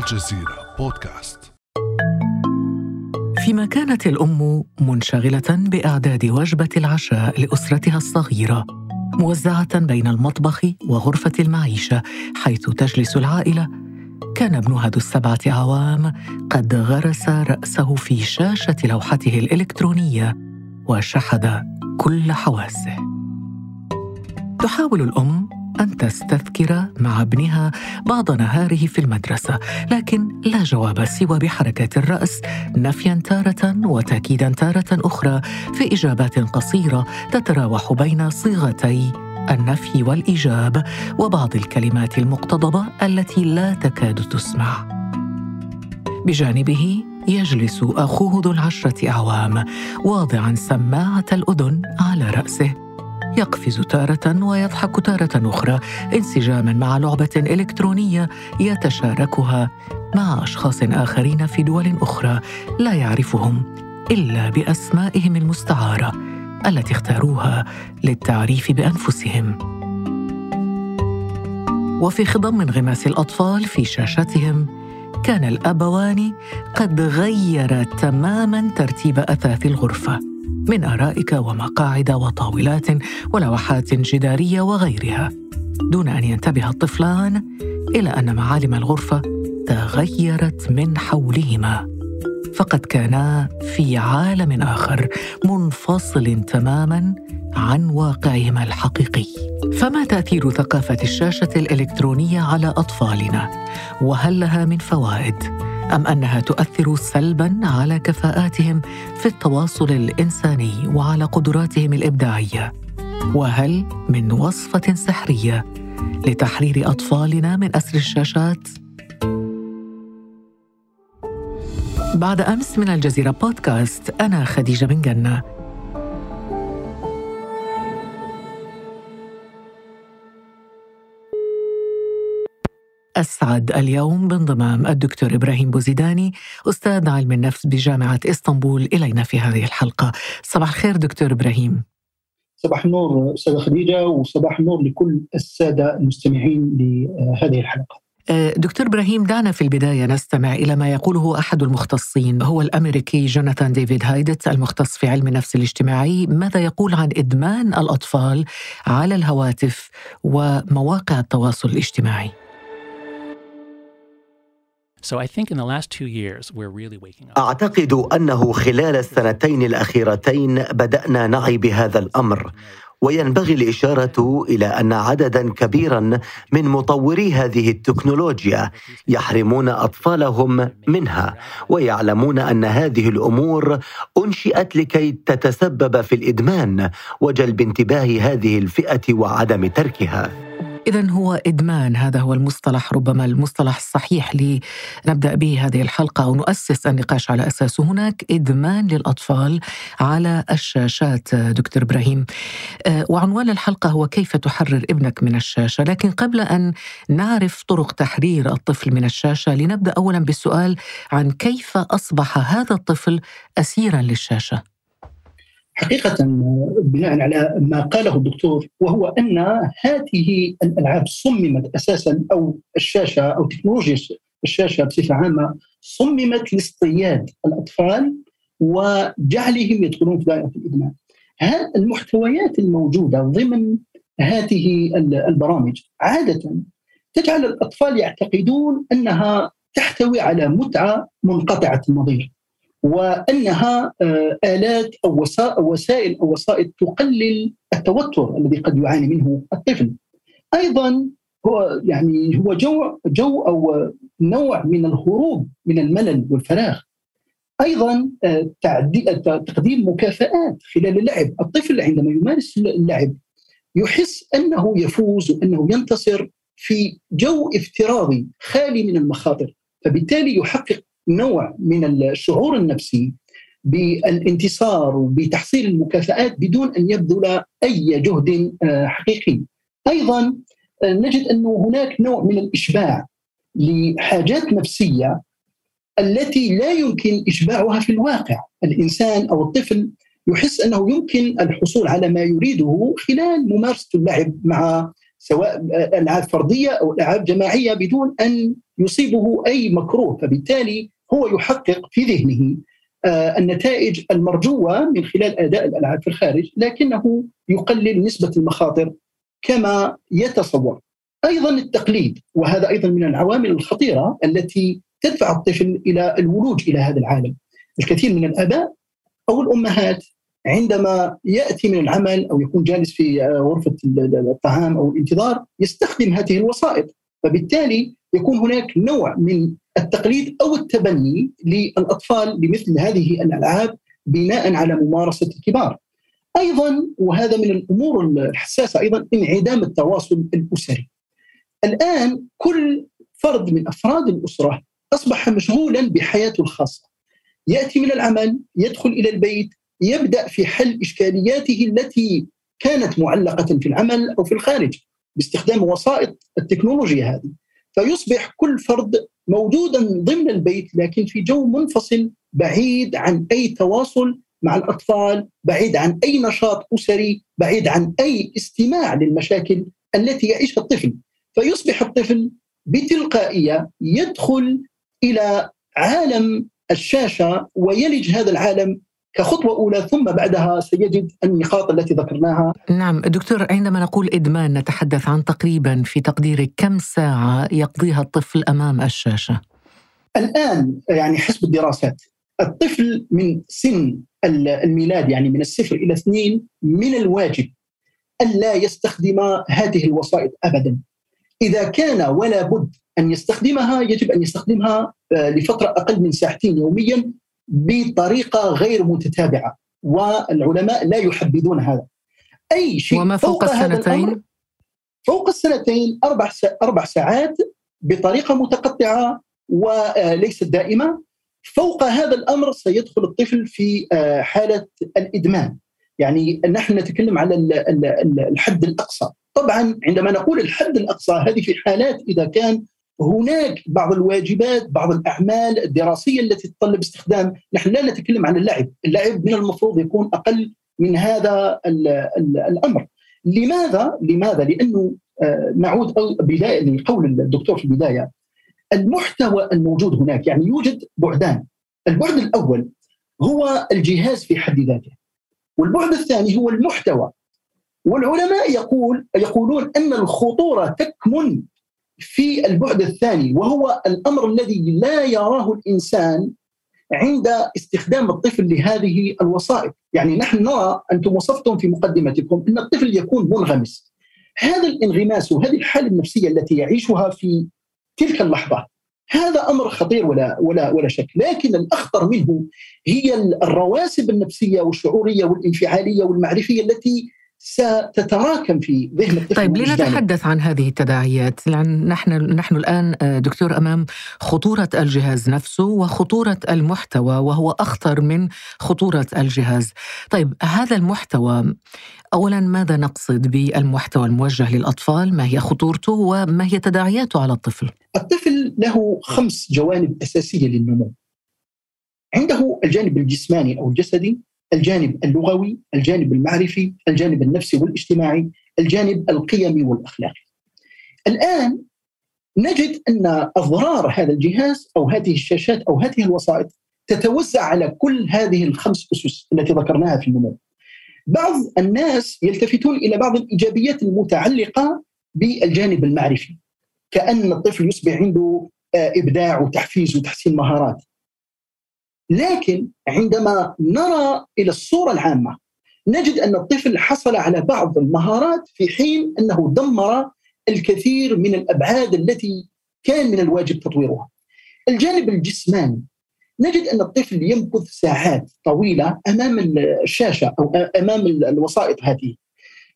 الجزيرة بودكاست. فيما كانت الأم منشغلة بإعداد وجبة العشاء لأسرتها الصغيرة موزعة بين المطبخ وغرفة المعيشة حيث تجلس العائلة. كان ابنها ذو السبعة أعوام قد غرس رأسه في شاشة لوحته الإلكترونية وشحذ كل حواسه. تحاول الأم أن تستذكر مع ابنها بعض نهاره في المدرسة، لكن لا جواب سوى بحركة الرأس نفيا تارة وتأكيدا تارة أخرى في إجابات قصيرة تتراوح بين صيغتي النفي والإيجاب وبعض الكلمات المقتضبة التي لا تكاد تسمع. بجانبه يجلس أخوه ذو العشرة أعوام واضعا سماعة الأذن على رأسه يقفز تارة ويضحك تارة أخرى انسجاما مع لعبة إلكترونية يتشاركها مع أشخاص آخرين في دول أخرى لا يعرفهم إلا بأسمائهم المستعارة التي اختاروها للتعريف بأنفسهم. وفي خضم انغماس الأطفال في شاشتهم كان الأبوان قد غيرا تماما ترتيب أثاث الغرفة من آرائك ومقاعد وطاولات ولوحات جدارية وغيرها دون أن ينتبه الطفلان إلى أن معالم الغرفة تغيرت من حولهما فقد كانا في عالم آخر منفصل تماما عن واقعهما الحقيقي. فما تأثير ثقافة الشاشة الإلكترونية على أطفالنا؟ وهل لها من فوائد؟ أم أنها تؤثر سلبا على كفاءاتهم في التواصل الإنساني وعلى قدراتهم الإبداعية؟ وهل من وصفة سحرية لتحرير أطفالنا من أسر الشاشات؟ بعد أمس من الجزيرة بودكاست أنا خديجة بن جنة. أسعد اليوم بانضمام الدكتور إبراهيم بوزيداني أستاذ علم النفس بجامعة إسطنبول. إلينا في هذه الحلقة. صباح الخير دكتور إبراهيم. صباح النور أستاذة خديجة وصباح النور لكل السادة المستمعين لهذه الحلقة. أه، دكتور إبراهيم دعنا في البداية نستمع إلى ما يقوله أحد المختصين هو الأمريكي جوناثان ديفيد هايدت المختص في علم النفس الاجتماعي. ماذا يقول عن إدمان الأطفال على الهواتف ومواقع التواصل الاجتماعي؟ أعتقد أنه خلال السنتين الأخيرتين بدأنا نعي بهذا الأمر. وينبغي الإشارة إلى أن عددا كبيرا من مطوري هذه التكنولوجيا يحرمون أطفالهم منها ويعلمون أن هذه الأمور أنشئت لكي تتسبب في الإدمان وجلب انتباه هذه الفئة وعدم تركها. إذا هو إدمان. هذا هو المصطلح ربما المصطلح الصحيح لنبدأ به هذه الحلقة أو نؤسس النقاش على أساسه هناك إدمان للأطفال على الشاشات دكتور إبراهيم. آه، وعنوان الحلقة هو كيف تحرر ابنك من الشاشة؟ لكن قبل أن نعرف طرق تحرير الطفل من الشاشة لنبدأ أولا بالسؤال عن كيف أصبح هذا الطفل أسيرا للشاشة. حقيقة بناء على ما قاله الدكتور وهو أن هذه الألعاب صممت أساسا أو الشاشة أو تكنولوجيا الشاشة بصفة عامة صممت لاصطياد الأطفال وجعلهم يدخلون في دائرة الإدمان. المحتويات الموجودة ضمن هذه البرامج عادة تجعل الأطفال يعتقدون أنها تحتوي على متعة منقطعة النظير وأنها آه، آلات أو وسائل أو وسائط تقلل التوتر الذي قد يعاني منه الطفل. أيضا هو يعني هو جو جو أو نوع من الهروب من الملل والفراغ. أيضا آه، تقديم مكافآت خلال اللعب، الطفل عندما يمارس اللعب يحس أنه يفوز وأنه ينتصر في جو افتراضي خالي من المخاطر، فبالتالي يحقق نوع من الشعور النفسي بالانتصار وبتحصيل المكافآت بدون أن يبذل أي جهد آه، حقيقي. أيضا آه، نجد أنه هناك نوع من الإشباع لحاجات نفسية التي لا يمكن إشباعها في الواقع. الإنسان أو الطفل يحس أنه يمكن الحصول على ما يريده خلال ممارسة اللعب مع سواء العاب فردية أو العاب جماعية بدون أن يصيبه أي مكروه فبالتالي هو يحقق في ذهنه آه، النتائج المرجوة من خلال أداء الألعاب في الخارج لكنه يقلل نسبة المخاطر كما يتصور. أيضا التقليد وهذا أيضا من العوامل الخطيرة التي تدفع الطفل إلى الولوج إلى هذا العالم. الكثير من الآباء أو الأمهات عندما يأتي من العمل أو يكون جالس في آه، غرفة الطعام أو الانتظار يستخدم هذه الوسائط فبالتالي يكون هناك نوع من التقليد أو التبني للأطفال بمثل هذه الألعاب بناء على ممارسة الكبار. أيضا وهذا من الأمور الحساسة أيضا انعدام التواصل الأسري. الآن كل فرد من أفراد الأسرة أصبح مشغولا بحياته الخاصة. يأتي من العمل، يدخل إلى البيت، يبدأ في حل إشكالياته التي كانت معلقة في العمل أو في الخارج باستخدام وسائط التكنولوجيا هذه. فيصبح كل فرد موجودا ضمن البيت لكن في جو منفصل بعيد عن أي تواصل مع الأطفال، بعيد عن أي نشاط أسري، بعيد عن أي استماع للمشاكل التي يعيشها الطفل، فيصبح الطفل بتلقائية يدخل إلى عالم الشاشة ويلج هذا العالم كخطوة أولى ثم بعدها سيجد النقاط التي ذكرناها نعم دكتور عندما نقول إدمان نتحدث عن تقريبا في تقديرك كم ساعة يقضيها الطفل أمام الشاشة؟ الآن يعني حسب الدراسات الطفل من سن الميلاد يعني من الصفر إلى اثنين من الواجب ألا يستخدم هذه الوسائط أبدا إذا كان ولا بد أن يستخدمها يجب أن يستخدمها آه، لفترة أقل من ساعتين يوميا بطريقة غير متتابعة والعلماء لا يحبذون هذا. أي شيء وما فوق, فوق السنتين؟ فوق السنتين أربع أربع ساعات بطريقة متقطعة وليست دائمة. فوق هذا الأمر سيدخل الطفل في آه، حالة الإدمان. يعني نحن نتكلم على الحد الأقصى. طبعا عندما نقول الحد الأقصى هذه في حالات إذا كان هناك بعض الواجبات بعض الأعمال الدراسية التي تتطلب استخدام. نحن لا نتكلم عن اللعب. اللعب من المفروض يكون أقل من هذا الأمر. لماذا؟ لماذا؟ لأنه آه، نعود بدايه لقول الدكتور في البداية. المحتوى الموجود هناك يعني يوجد بعدان. البعد الأول هو الجهاز في حد ذاته. والبعد الثاني هو المحتوى. والعلماء يقول يقولون أن الخطورة تكمن في البعد الثاني وهو الأمر الذي لا يراه الإنسان عند استخدام الطفل لهذه الوسائط، يعني نحن نرى أنتم وصفتم في مقدمتكم أن الطفل يكون منغمس. هذا الانغماس وهذه الحالة النفسية التي يعيشها في تلك اللحظة هذا أمر خطير ولا ولا ولا شك، لكن الأخطر منه هي الرواسب النفسية والشعورية والانفعالية والمعرفية التي ستتراكم في ذهن الطفل طيب لنتحدث عن هذه التداعيات. لأن نحن نحن الآن آه، دكتور أمام خطورة الجهاز نفسه وخطورة المحتوى وهو أخطر من خطورة الجهاز. طيب هذا المحتوى أولا ماذا نقصد بالمحتوى الموجه للأطفال؟ ما هي خطورته؟ وما هي تداعياته على الطفل؟ الطفل له خمس جوانب أساسية للنمو. عنده الجانب الجسماني أو الجسدي الجانب اللغوي، الجانب المعرفي، الجانب النفسي والاجتماعي، الجانب القيمي والأخلاقي. الآن نجد أن أضرار هذا الجهاز أو هذه الشاشات أو هذه الوسائط تتوزع على كل هذه الخمس أسس التي ذكرناها في النمو. بعض الناس يلتفتون إلى بعض الإيجابيات المتعلقة بالجانب المعرفي. كأن الطفل يصبح عنده آه، إبداع وتحفيز وتحسين مهارات. لكن عندما نرى إلى الصورة العامة نجد أن الطفل حصل على بعض المهارات في حين أنه دمر الكثير من الأبعاد التي كان من الواجب تطويرها. الجانب الجسماني نجد أن الطفل يمكث ساعات طويلة أمام الشاشة أو أمام الوسائط هذه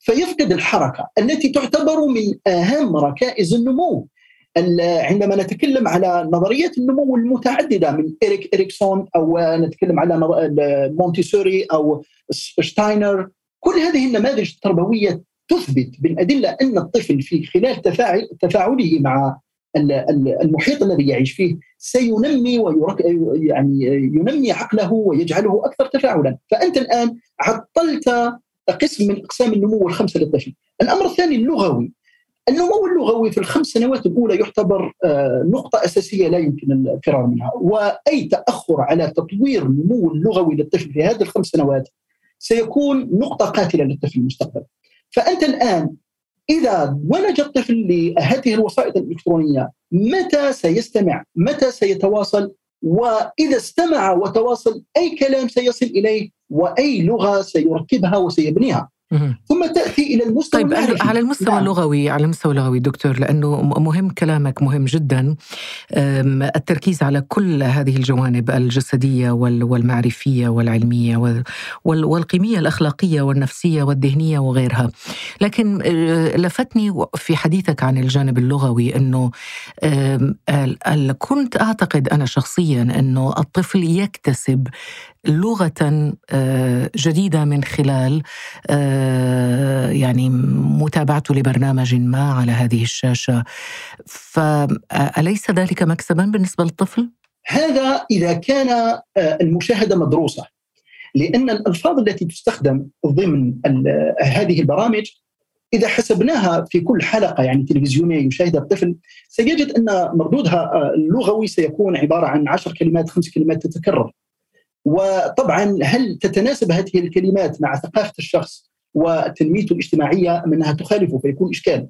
فيفقد الحركة التي تعتبر من أهم ركائز النمو عندما نتكلم على نظريات النمو المتعددة من إريك إريكسون أو نتكلم على مونتيسوري أو شتاينر كل هذه النماذج التربوية تثبت بالأدلة أن الطفل في خلال تفاعل تفاعله مع المحيط الذي يعيش فيه سينمي ويرك يعني ينمي عقله ويجعله أكثر تفاعلا، فأنت الآن عطلت قسم من أقسام النمو الخمسة للطفل. الأمر الثاني اللغوي النمو اللغوي في الخمس سنوات الأولى يعتبر آه، نقطة أساسية لا يمكن الفرار منها، وأي تأخر على تطوير النمو اللغوي للطفل في هذه الخمس سنوات سيكون نقطة قاتلة للطفل في المستقبل. فأنت الآن إذا ولج الطفل لهذه الوسائط الإلكترونية متى سيستمع؟ متى سيتواصل؟ وإذا استمع وتواصل أي كلام سيصل إليه وأي لغة سيركبها وسيبنيها. ثم تأتي إلى المستوى طيب المعرفي. على المستوى نعم. اللغوي على المستوى اللغوي دكتور لأنه مهم كلامك مهم جدا التركيز على كل هذه الجوانب الجسدية والمعرفية والعلمية والقيمية الأخلاقية والنفسية والذهنية وغيرها لكن آه، لفتني في حديثك عن الجانب اللغوي أنه كنت أعتقد أنا شخصيا أنه الطفل يكتسب لغة آه، جديدة من خلال آه، يعني متابعته لبرنامج ما على هذه الشاشة. فاليس ذلك مكسبا بالنسبة للطفل؟ هذا إذا كان آه، المشاهدة مدروسة لأن الألفاظ التي تستخدم ضمن هذه البرامج إذا حسبناها في كل حلقة يعني تلفزيونية يشاهدها الطفل سيجد أن مردودها اللغوي سيكون عبارة عن عشر كلمات خمس كلمات تتكرر. وطبعا هل تتناسب هذه الكلمات مع ثقافة الشخص وتنميته الاجتماعية منها تخالفه فيكون إشكال.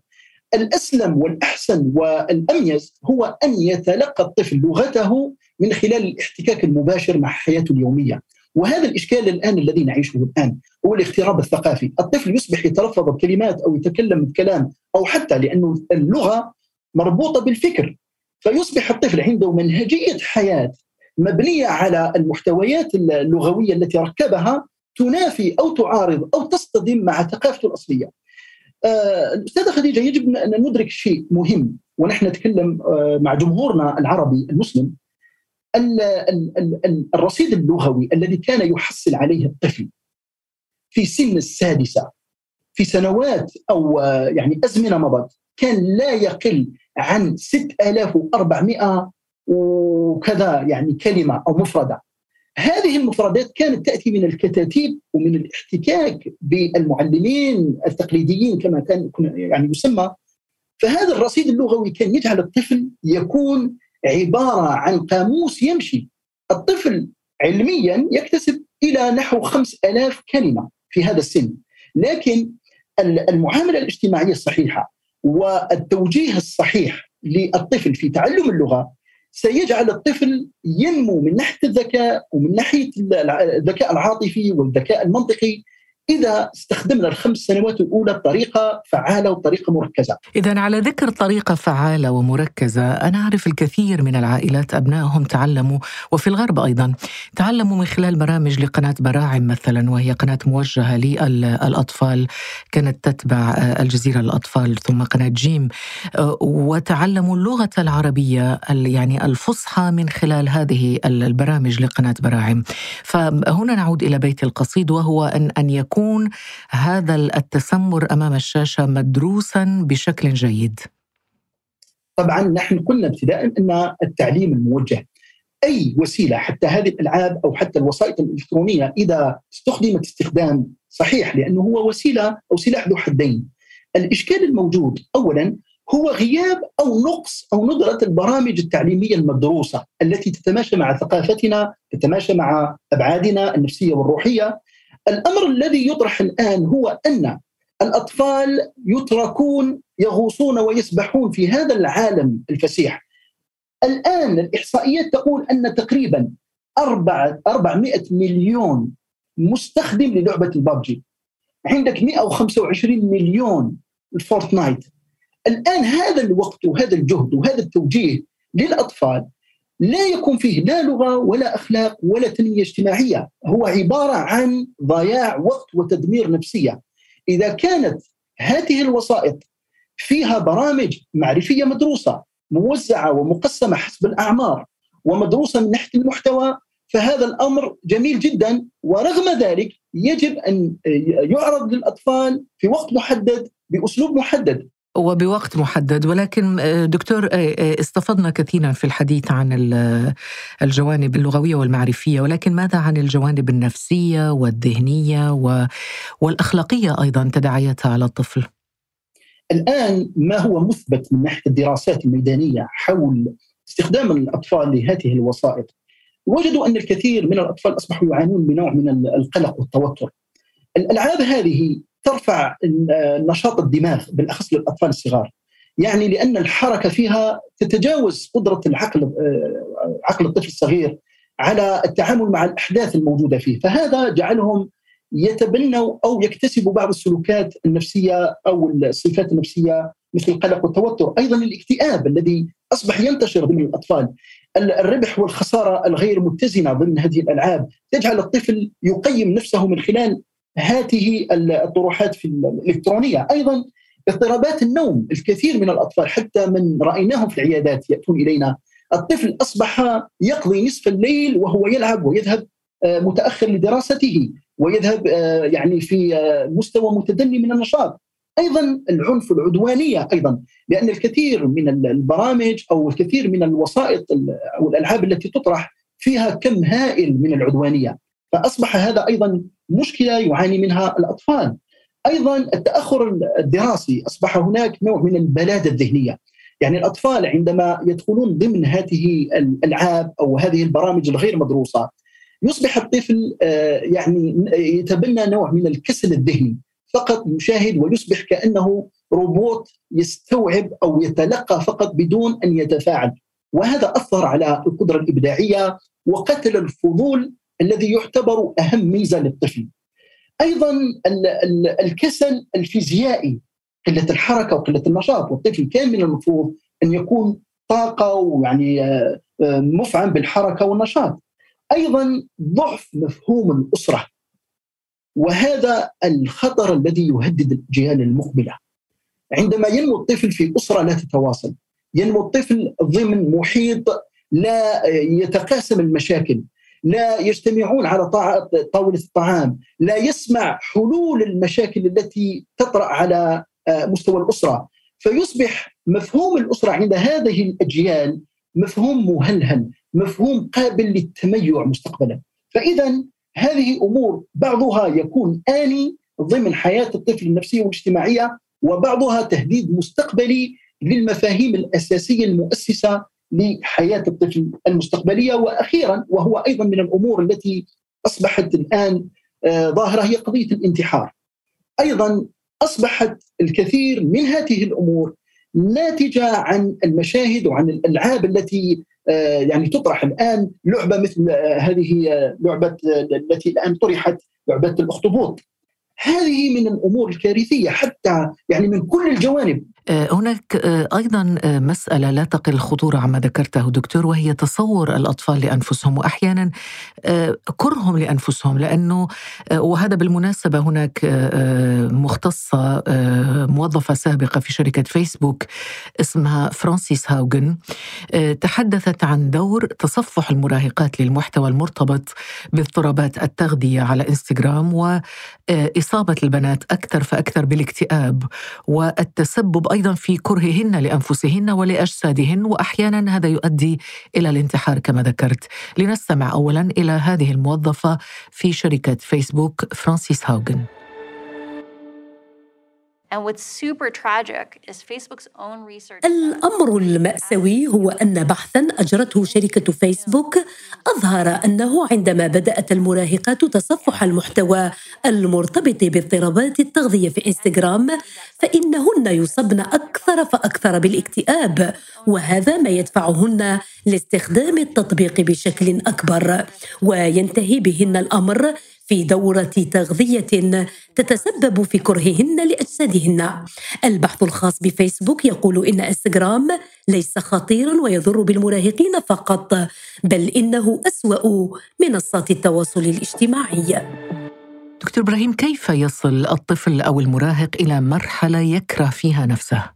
الأسلم والأحسن والأميز هو أن يتلقى الطفل لغته من خلال الاحتكاك المباشر مع حياته اليومية. وهذا الإشكال الآن الذي نعيشه الآن هو الاغتراب الثقافي، الطفل يصبح يتلفظ بكلمات أو يتكلم بكلام أو حتى لأنه اللغة مربوطة بالفكر فيصبح الطفل عنده منهجية حياة مبنية على المحتويات اللغوية التي ركبها تنافي أو تعارض أو تصطدم مع ثقافته الأصلية. آه، أستاذة خديجة يجب أن ندرك شيء مهم ونحن نتكلم آه، مع جمهورنا العربي المسلم الرصيد اللغوي الذي كان يحصل عليه الطفل في سن السادسة في سنوات أو آه، يعني أزمنة مضت كان لا يقل عن 6400 وكذا يعني كلمة أو مفردة. هذه المفردات كانت تأتي من الكتاتيب ومن الاحتكاك بالمعلمين التقليديين كما كان يعني يسمى. فهذا الرصيد اللغوي كان يجعل الطفل يكون عبارة عن قاموس يمشي. الطفل علميا يكتسب إلى نحو خمس ألاف كلمة في هذا السن. لكن المعاملة الاجتماعية الصحيحة والتوجيه الصحيح للطفل في تعلم اللغة سيجعل الطفل ينمو من ناحية الذكاء ومن ناحية الذكاء العاطفي والذكاء المنطقي. إذا استخدمنا الخمس سنوات الأولى بطريقة فعالة وبطريقة مركزة. إذا على ذكر طريقة فعالة ومركزة أنا أعرف الكثير من العائلات أبنائهم تعلموا وفي الغرب أيضا تعلموا من خلال برامج لقناة براعم مثلا وهي قناة موجهة للأطفال كانت تتبع الجزيرة للأطفال ثم قناة جيم وتعلموا اللغة العربية يعني الفصحى من خلال هذه البرامج لقناة براعم. فهنا نعود إلى بيت القصيد وهو أن أن يكون يكون هذا التسمر أمام الشاشة مدروسا بشكل جيد؟ طبعا نحن قلنا ابتداء أن التعليم الموجه أي وسيلة حتى هذه الألعاب أو حتى الوسائط الإلكترونية إذا استخدمت استخدام صحيح لأنه هو وسيلة أو سلاح ذو حدين. الإشكال الموجود اولا هو غياب أو نقص أو ندره البرامج التعليمية المدروسة التي تتماشى مع ثقافتنا، تتماشى مع أبعادنا النفسية والروحية، الأمر الذي يطرح الآن هو أن الأطفال يتركون يغوصون ويسبحون في هذا العالم الفسيح. الآن الاحصائيات تقول أن تقريبا 400 مليون مستخدم للعبة البابجي. عندك 125 مليون الفورتنايت. الآن هذا الوقت وهذا الجهد وهذا التوجيه للأطفال لا يكون فيه لا لغة ولا أخلاق ولا تنمية اجتماعية، هو عبارة عن ضياع وقت وتدمير نفسية. إذا كانت هذه الوسائط فيها برامج معرفية مدروسة موزعة ومقسمة حسب الأعمار ومدروسة من ناحية المحتوى فهذا الأمر جميل جدا. ورغم ذلك يجب أن يعرض للأطفال في وقت محدد بأسلوب محدد. وبوقت محدد ولكن آه، دكتور آه، آه، استفضنا كثيرا في الحديث عن الجوانب اللغوية والمعرفية ولكن ماذا عن الجوانب النفسية والذهنية والأخلاقية أيضا تداعياتها على الطفل؟ الآن ما هو مثبت من ناحية الدراسات الميدانية حول استخدام الأطفال لهذه الوسائط وجدوا أن الكثير من الأطفال أصبحوا يعانون بنوع من القلق والتوتر. الألعاب هذه ترفع نشاط الدماغ بالأخص للأطفال الصغار. يعني لأن الحركة فيها تتجاوز قدرة العقل عقل الطفل الصغير على التعامل مع الأحداث الموجودة فيه، فهذا جعلهم يتبنوا أو يكتسبوا بعض السلوكات النفسية أو الصفات النفسية مثل القلق والتوتر، أيضا الاكتئاب الذي أصبح ينتشر ضمن الأطفال. الربح والخسارة الغير متزنة ضمن هذه الألعاب تجعل الطفل يقيم نفسه من خلال هذه الطروحات في الإلكترونية، أيضا اضطرابات النوم، الكثير من الأطفال حتى من رأيناهم في العيادات يأتون إلينا، الطفل أصبح يقضي نصف الليل وهو يلعب ويذهب آه، متأخر لدراسته ويذهب آه، يعني في آه، مستوى متدني من النشاط. أيضا العنف العدوانية أيضا لأن الكثير من البرامج أو الكثير من الوسائط أو الألعاب التي تطرح فيها كم هائل من العدوانية. فأصبح هذا أيضا مشكلة يعاني منها الأطفال. أيضا التأخر الدراسي أصبح هناك نوع من البلادة الذهنية. يعني الأطفال عندما يدخلون ضمن هذه الألعاب أو هذه البرامج الغير مدروسة يصبح الطفل آه، يعني يتبنى نوع من الكسل الذهني. فقط يشاهد ويصبح كأنه روبوت يستوعب أو يتلقى فقط بدون أن يتفاعل. وهذا أثر على القدرة الإبداعية وقتل الفضول الذي يعتبر أهم ميزه للطفل. أيضا الكسل الفيزيائي قلة الحركة وقلة النشاط والطفل كان من المفروض أن يكون طاقة ويعني آه، آه، مفعم بالحركة والنشاط. أيضا ضعف مفهوم الأسرة وهذا الخطر الذي يهدد الاجيال المقبلة عندما ينمو الطفل في أسرة لا تتواصل ينمو الطفل ضمن محيط لا يتقاسم المشاكل لا يجتمعون على طاولة الطعام لا يسمع حلول المشاكل التي تطرأ على آه، مستوى الأسرة. فيصبح مفهوم الأسرة عند هذه الأجيال مفهوم مهلهل مفهوم قابل للتميع مستقبلا. فاذا هذه امور بعضها يكون آني ضمن حياة الطفل النفسية والاجتماعية وبعضها تهديد مستقبلي للمفاهيم الأساسية المؤسسة لحياة الطفل المستقبلية وأخيرا وهو أيضا من الأمور التي أصبحت الآن آه، ظاهرة هي قضية الانتحار. أيضا أصبحت الكثير من هذه الأمور ناتجة عن المشاهد وعن الألعاب التي آه، يعني تطرح الآن لعبة مثل آه، هذه لعبة التي الآن طرحت لعبة الأخطبوط هذه من الأمور الكارثية حتى يعني من كل الجوانب هناك آه، أيضا آه، مسألة لا تقل خطورة عما ذكرته دكتور وهي تصور الأطفال لأنفسهم واحيانا كرههم لأنفسهم لأنه وهذا بالمناسبة هناك مختصة موظفة سابقة في شركة فيسبوك اسمها فرانسيس هاوغن تحدثت عن دور تصفح المراهقات للمحتوى المرتبط باضطرابات التغذية على إنستغرام واصابه البنات أكثر فأكثر بالاكتئاب والتسبب أيضا في كرههن لأنفسهن ولأجسادهن واحيانا هذا يؤدي إلى الانتحار كما ذكرت. لنستمع اولا إلى هذه الموظفة في شركة فيسبوك فرانسيس هاوغن. الأمر المأساوي هو أن بحثا أجرته شركة فيسبوك أظهر أنه عندما بدأت المراهقات تصفح المحتوى المرتبط باضطرابات التغذية في إنستغرام فإنهن يصبن أكثر فأكثر بالاكتئاب وهذا ما يدفعهن لاستخدام التطبيق بشكل أكبر. وينتهي بهن الأمر في دورة تغذية تتسبب في كرههن لأجسادهن. البحث الخاص بفيسبوك يقول إن إنستغرام ليس خطيرا ويضر بالمراهقين فقط بل إنه أسوأ منصات التواصل الاجتماعي. دكتور إبراهيم كيف يصل الطفل أو المراهق إلى مرحلة يكره فيها نفسه؟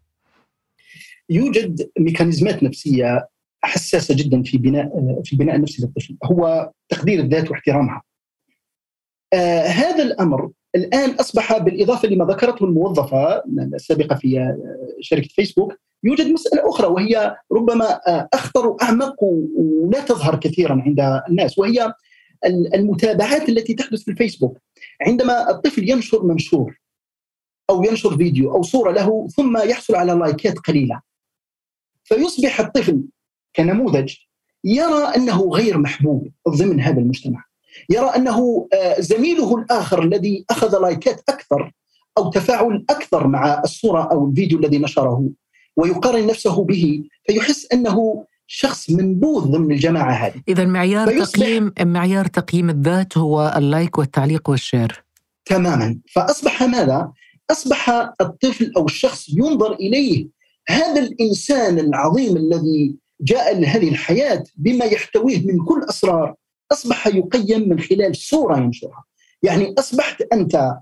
يوجد ميكانيزمات نفسية حساسة جدا في بناء في البناء النفسي للطفل هو تقدير الذات واحترامها. آه هذا الأمر الآن أصبح بالإضافة لما ذكرته الموظفة السابقة في آه، شركة فيسبوك يوجد مسألة أخرى وهي ربما آه، أخطر وأعمق ولا تظهر كثيرا عند الناس وهي المتابعات التي تحدث في الفيسبوك. عندما الطفل ينشر منشور أو ينشر فيديو أو صورة له ثم يحصل على لايكات قليلة فيصبح الطفل كنموذج يرى أنه غير محبوب ضمن هذا المجتمع. يرى أنه آه، زميله الآخر الذي أخذ لايكات أكثر أو تفاعل أكثر مع الصورة أو الفيديو الذي نشره ويقارن نفسه به فيحس أنه شخص منبوذ ضمن الجماعة هذه. إذا معيار تقييم معيار تقييم الذات هو ال like والتعليق وال share. تماما. فأصبح ماذا؟ أصبح الطفل أو الشخص ينظر إليه هذا الإنسان العظيم الذي جاء لهذه الحياة بما يحتويه من كل أسرار أصبح يقيم من خلال صورة ينشرها. يعني أصبحت أنت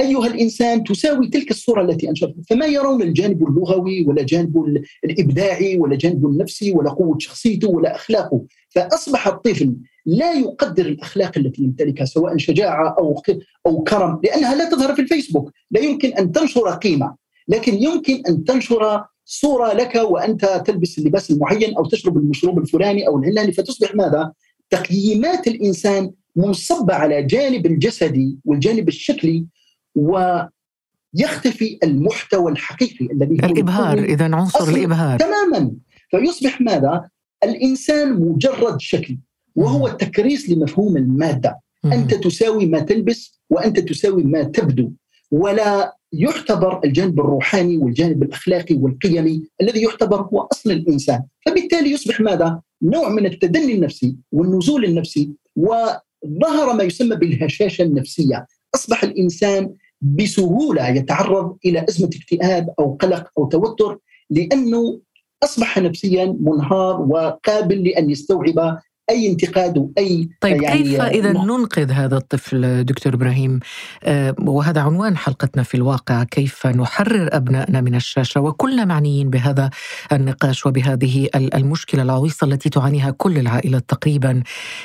أيها الإنسان تساوي تلك الصورة التي أنشرتها. فما يرون الجانب اللغوي ولا جانب الإبداعي ولا جانب النفسي ولا قوة شخصيته ولا أخلاقه. فأصبح الطفل لا يقدر الأخلاق التي يمتلكها سواء شجاعة أو أو كرم لأنها لا تظهر في الفيسبوك. لا يمكن أن تنشر قيمة لكن يمكن أن تنشر صورة لك وأنت تلبس اللباس المعين أو تشرب المشروب الفلاني أو العلاني. فتصبح ماذا؟ تقييمات الإنسان منصبة على جانب الجسدي والجانب الشكلي ويختفي المحتوى الحقيقي الذي هو الإبهار إذا عنصر الإبهار. تماما. فيصبح ماذا؟ الإنسان مجرد شكل وهو التكريس لمفهوم المادة. أنت تساوي ما تلبس وأنت تساوي ما تبدو. ولا يعتبر الجانب الروحاني والجانب الأخلاقي والقيمي الذي يعتبر هو أصل الإنسان، فبالتالي يصبح ماذا؟ نوع من التدني النفسي والنزول النفسي وظهر ما يسمى بالهشاشة النفسية، أصبح الإنسان بسهولة يتعرض إلى أزمة اكتئاب أو قلق أو توتر لأنه أصبح نفسيا منهار وقابل لأن يستوعب أي انتقاد واي طيب يعني كيف إذا ننقذ هذا الطفل دكتور إبراهيم؟ آه وهذا عنوان حلقتنا في الواقع كيف نحرر أبنائنا من الشاشة؟ وكلنا معنيين بهذا النقاش وبهذه المشكلة العويصة التي تعانيها كل العائلات تقريبا.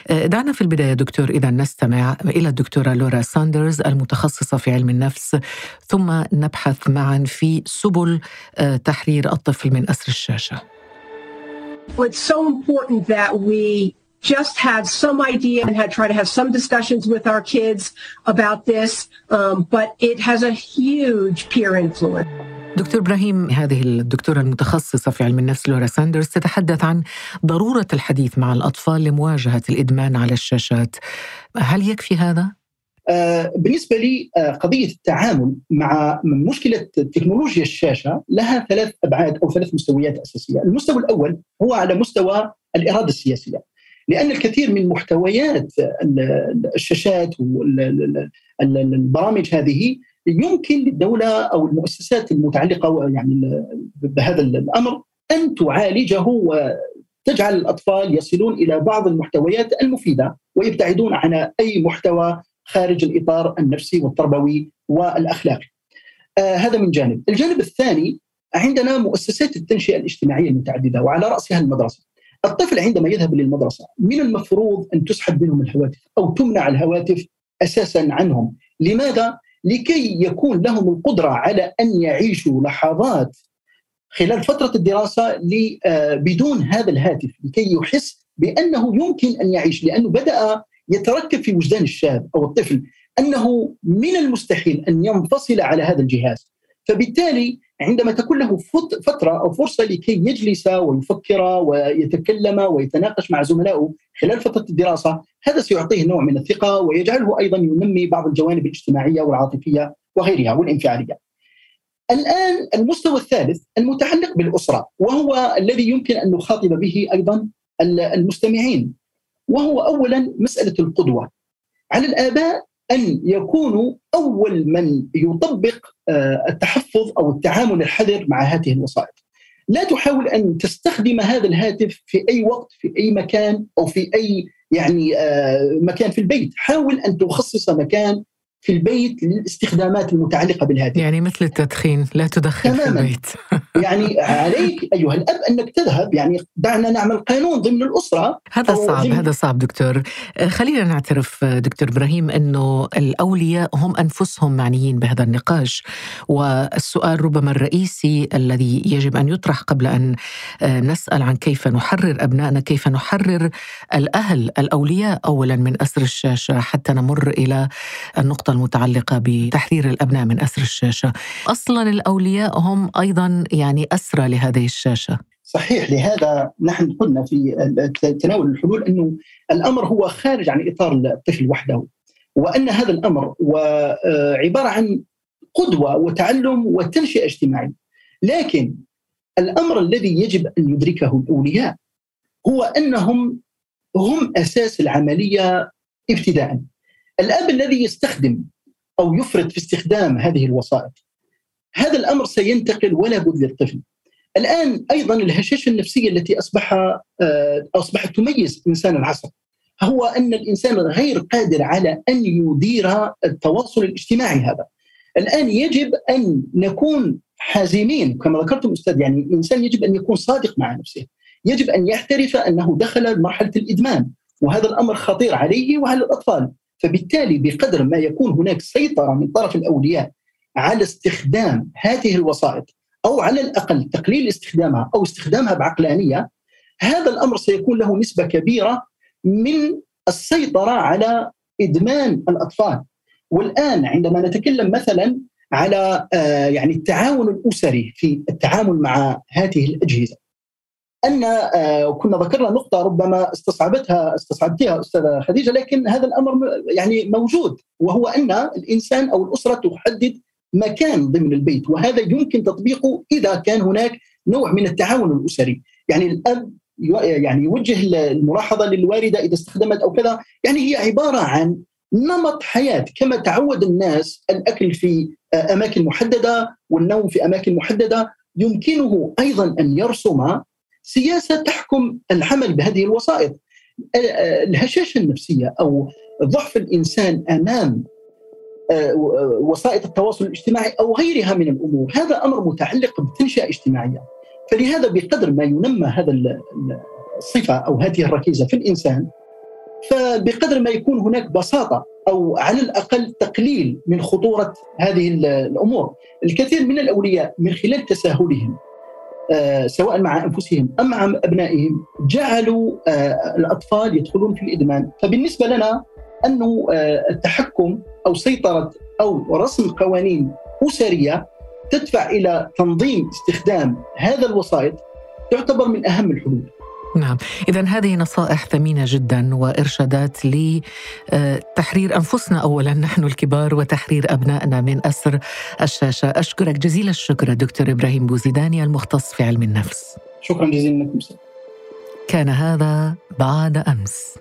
آه دعنا في البداية دكتور إذا نستمع إلى الدكتورة لورا ساندرز المتخصصة في علم النفس ثم نبحث معا في سبل آه تحرير الطفل من أسر الشاشة. It's so important that we just had some idea and had tried to have some discussions with our kids about this, um, but it has a huge peer influence. دكتور إبراهيم هذه الدكتورة المتخصصة في علم النفس لورا ساندرز تتحدث عن ضرورة الحديث مع الأطفال لمواجهة الإدمان على الشاشات. هل يكفي هذا؟ آه بالنسبة لي آه قضية التعامل مع مشكلة تكنولوجيا الشاشة لها ثلاث أبعاد أو ثلاث مستويات أساسية، المستوى الأول هو على مستوى الإرادة السياسية. لأن الكثير من محتويات الشاشات والبرامج هذه يمكن للدولة أو المؤسسات المتعلقة يعني بهذا الأمر أن تعالجه وتجعل الأطفال يصلون إلى بعض المحتويات المفيدة ويبتعدون عن أي محتوى خارج الإطار النفسي والتربوي والأخلاقي. آه هذا من جانب، الجانب الثاني عندنا مؤسسات التنشئة الاجتماعية المتعددة وعلى رأسها المدرسة. الطفل عندما يذهب للمدرسة من المفروض أن تسحب منهم الهواتف أو تمنع الهواتف أساسا عنهم. لماذا؟ لكي يكون لهم القدرة على أن يعيشوا لحظات خلال فترة الدراسة بدون هذا الهاتف لكي يحس بأنه يمكن أن يعيش. لأنه بدأ يتركب في وجدان الشاب أو الطفل أنه من المستحيل أن ينفصل على هذا الجهاز. فبالتالي عندما تكون له فترة أو فرصة لكي يجلس ويفكر ويتكلم ويتناقش مع زملائه خلال فترة الدراسة هذا سيعطيه نوع من الثقة ويجعله أيضا ينمي بعض الجوانب الاجتماعية والعاطفية وغيرها والانفعالية. الآن المستوى الثالث المتعلق بالأسرة وهو الذي يمكن أن نخاطب به أيضا المستمعين وهو اولا مسألة القدوة. على الآباء أن يكونوا أول من يطبق التحفظ أو التعامل الحذر مع هذه الوسائط. لا تحاول أن تستخدم هذا الهاتف في أي وقت في أي مكان أو في أي يعني مكان في البيت، حاول أن تخصص مكان في البيت للاستخدامات المتعلقة بالهاتف يعني مثل التدخين لا تدخن تماما. في البيت يعني عليك أيها الأب أنك تذهب يعني دعنا نعمل قانون ضمن الأسرة. هذا صعب هذا صعب دكتور. خلينا نعترف دكتور إبراهيم أنه الأولياء هم أنفسهم معنيين بهذا النقاش. والسؤال ربما الرئيسي الذي يجب أن يطرح قبل أن نسأل عن كيف نحرر أبنائنا كيف نحرر الأهل الأولياء أولا من أسر الشاشة حتى نمر إلى النقطة المتعلقة بتحرير الأبناء من أسر الشاشة. أصلا الأولياء هم أيضا يعني أسرى لهذه الشاشة؟ صحيح لهذا نحن قلنا في تناول الحلول أنه الأمر هو خارج عن إطار الطفل وحده وأن هذا الأمر عبارة عن قدوة وتعلم وتنشئة اجتماعية. لكن الأمر الذي يجب أن يدركه الأولياء هو أنهم هم أساس العملية ابتداء. الأب الذي يستخدم أو يفرط في استخدام هذه الوسائط هذا الأمر سينتقل ولا بد للطفل. الآن أيضا الهشاشة النفسية التي أصبح آه، أصبحت تميز إنسان العصر هو أن الإنسان غير قادر على أن يدير التواصل الاجتماعي هذا. الآن يجب أن نكون حازمين كما ذكرتم أستاذ يعني الإنسان يجب أن يكون صادق مع نفسه. يجب أن يعترف أنه دخل مرحلة الإدمان وهذا الأمر خطير عليه وعلى الأطفال. فبالتالي بقدر ما يكون هناك سيطرة من طرف الأولياء على استخدام هذه الوسائط أو على الأقل تقليل استخدامها أو استخدامها بعقلانية هذا الأمر سيكون له نسبة كبيرة من السيطرة على إدمان الأطفال. والآن عندما نتكلم مثلا على آه، يعني التعاون الأسري في التعامل مع هذه الأجهزة أن آه، كنا ذكرنا نقطة ربما استصعبتها استصعبتها أستاذة خديجة لكن هذا الأمر يعني موجود وهو أن الإنسان أو الأسرة تحدد مكان ضمن البيت وهذا يمكن تطبيقه إذا كان هناك نوع من التعاون الأسري. يعني الأب يعني يوجه الملاحظة للوالدة إذا استخدمت أو كذا. يعني هي عبارة عن نمط حياة كما تعود الناس الأكل في آه، أماكن محددة والنوم في أماكن محددة. يمكنه أيضا أن يرسم سياسة تحكم العمل بهذه الوسائط. الهشاشة النفسية أو ضعف الإنسان أمام آه، وسائط التواصل الاجتماعي أو غيرها من الأمور. هذا أمر متعلق بتنشئة اجتماعية. فلهذا بقدر ما ينمى هذا الصفة أو هذه الركيزة في الإنسان فبقدر ما يكون هناك بساطة أو على الأقل تقليل من خطورة هذه الأمور. الكثير من الأولياء من خلال تساهلهم آه، سواء مع أنفسهم أم مع أبنائهم جعلوا آه، الأطفال يدخلون في الإدمان. فبالنسبة لنا أنه آه، التحكم أو سيطرة أو رسم قوانين أسرية تدفع إلى تنظيم استخدام هذا الوسائط تعتبر من أهم الحلول. نعم. إذا هذه نصائح ثمينة جدا وإرشادات لتحرير أنفسنا أولا نحن الكبار وتحرير أبنائنا من أسر الشاشة. أشكرك جزيل الشكر دكتور إبراهيم بوزيداني المختص في علم النفس. شكرا جزيلا لكم كان هذا بعد أمس.